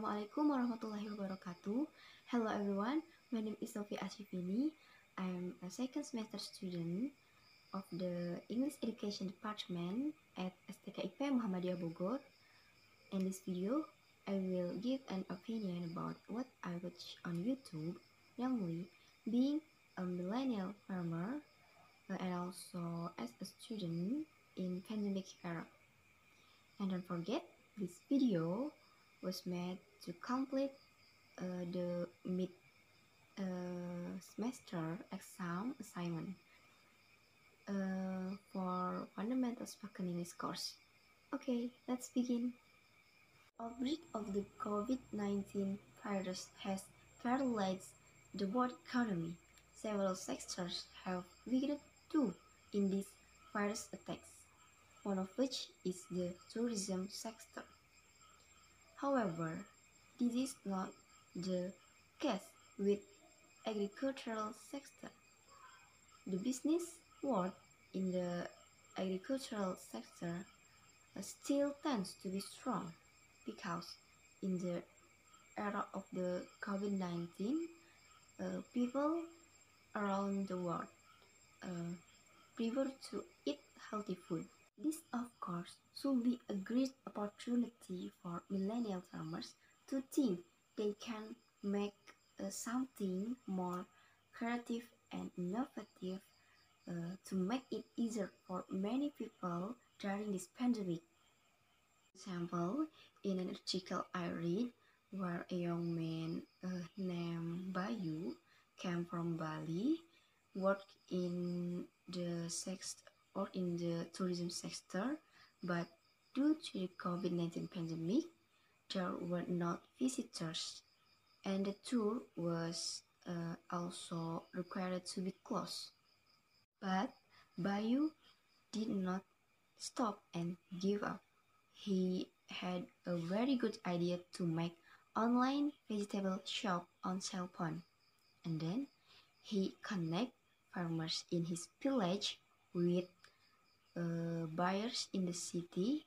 Assalamualaikum warahmatullahi wabarakatuh. Hello everyone, my name is Sophie Ashifini. I am a second semester student of the English Education Department at STKIP Muhammadiyah Bogor. In this video, I will give an opinion about what I watch on YouTube, namely being a millennial farmer uh, and also as a student in pandemic era. And don't forget, this video was made to complete uh, the mid uh, semester exam assignment uh, for fundamental spoken English course. Okay, let's begin. Outbreak of the COVID-19 virus has paralyzed the world economy. Several sectors have weakened too in these virus attacks, one of which is the tourism sector. However, this is not the case with agricultural sector. The business world in the agricultural sector still tends to be strong because in the era of the COVID-19, uh, people around the world uh, prefer to eat healthy food. This, of course, should be a great opportunity for millennial farmers to think they can make uh, something more creative and innovative uh, to make it easier for many people during this pandemic. For example, in an article I read where a young man uh, named Bayu came from Bali, worked in the sex or in the tourism sector, but due to the COVID-19 pandemic, there were not visitors and the tour was uh, also required to be closed. But Bayu did not stop and give up. He had a very good idea to make online vegetable shop on cell phone. And then he connect farmers in his village with uh, buyers in the city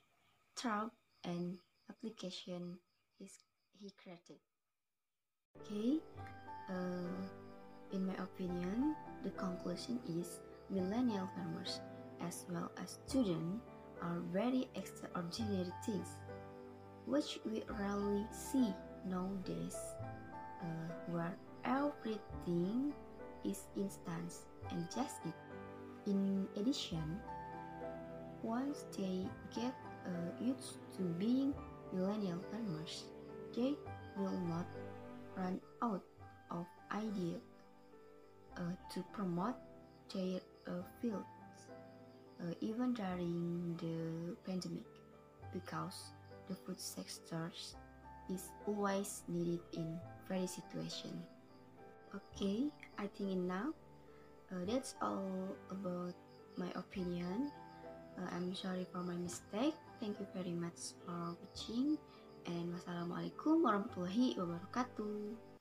through an application is he created. Okay, uh, in my opinion, the conclusion is millennial farmers as well as students are very extraordinary things, which we rarely see nowadays, uh, where everything is instant and just it. In addition, once they get uh, used to being millennial farmers, they will not run out of ideas uh, to promote their uh, fields uh, even during the pandemic because the food sector is always needed in very situation. Okay, I think enough. uh, that's all about my opinion. Uh, I'm sorry for my mistake. Thank you very much for watching and wassalamualaikum warahmatullahi wabarakatuh.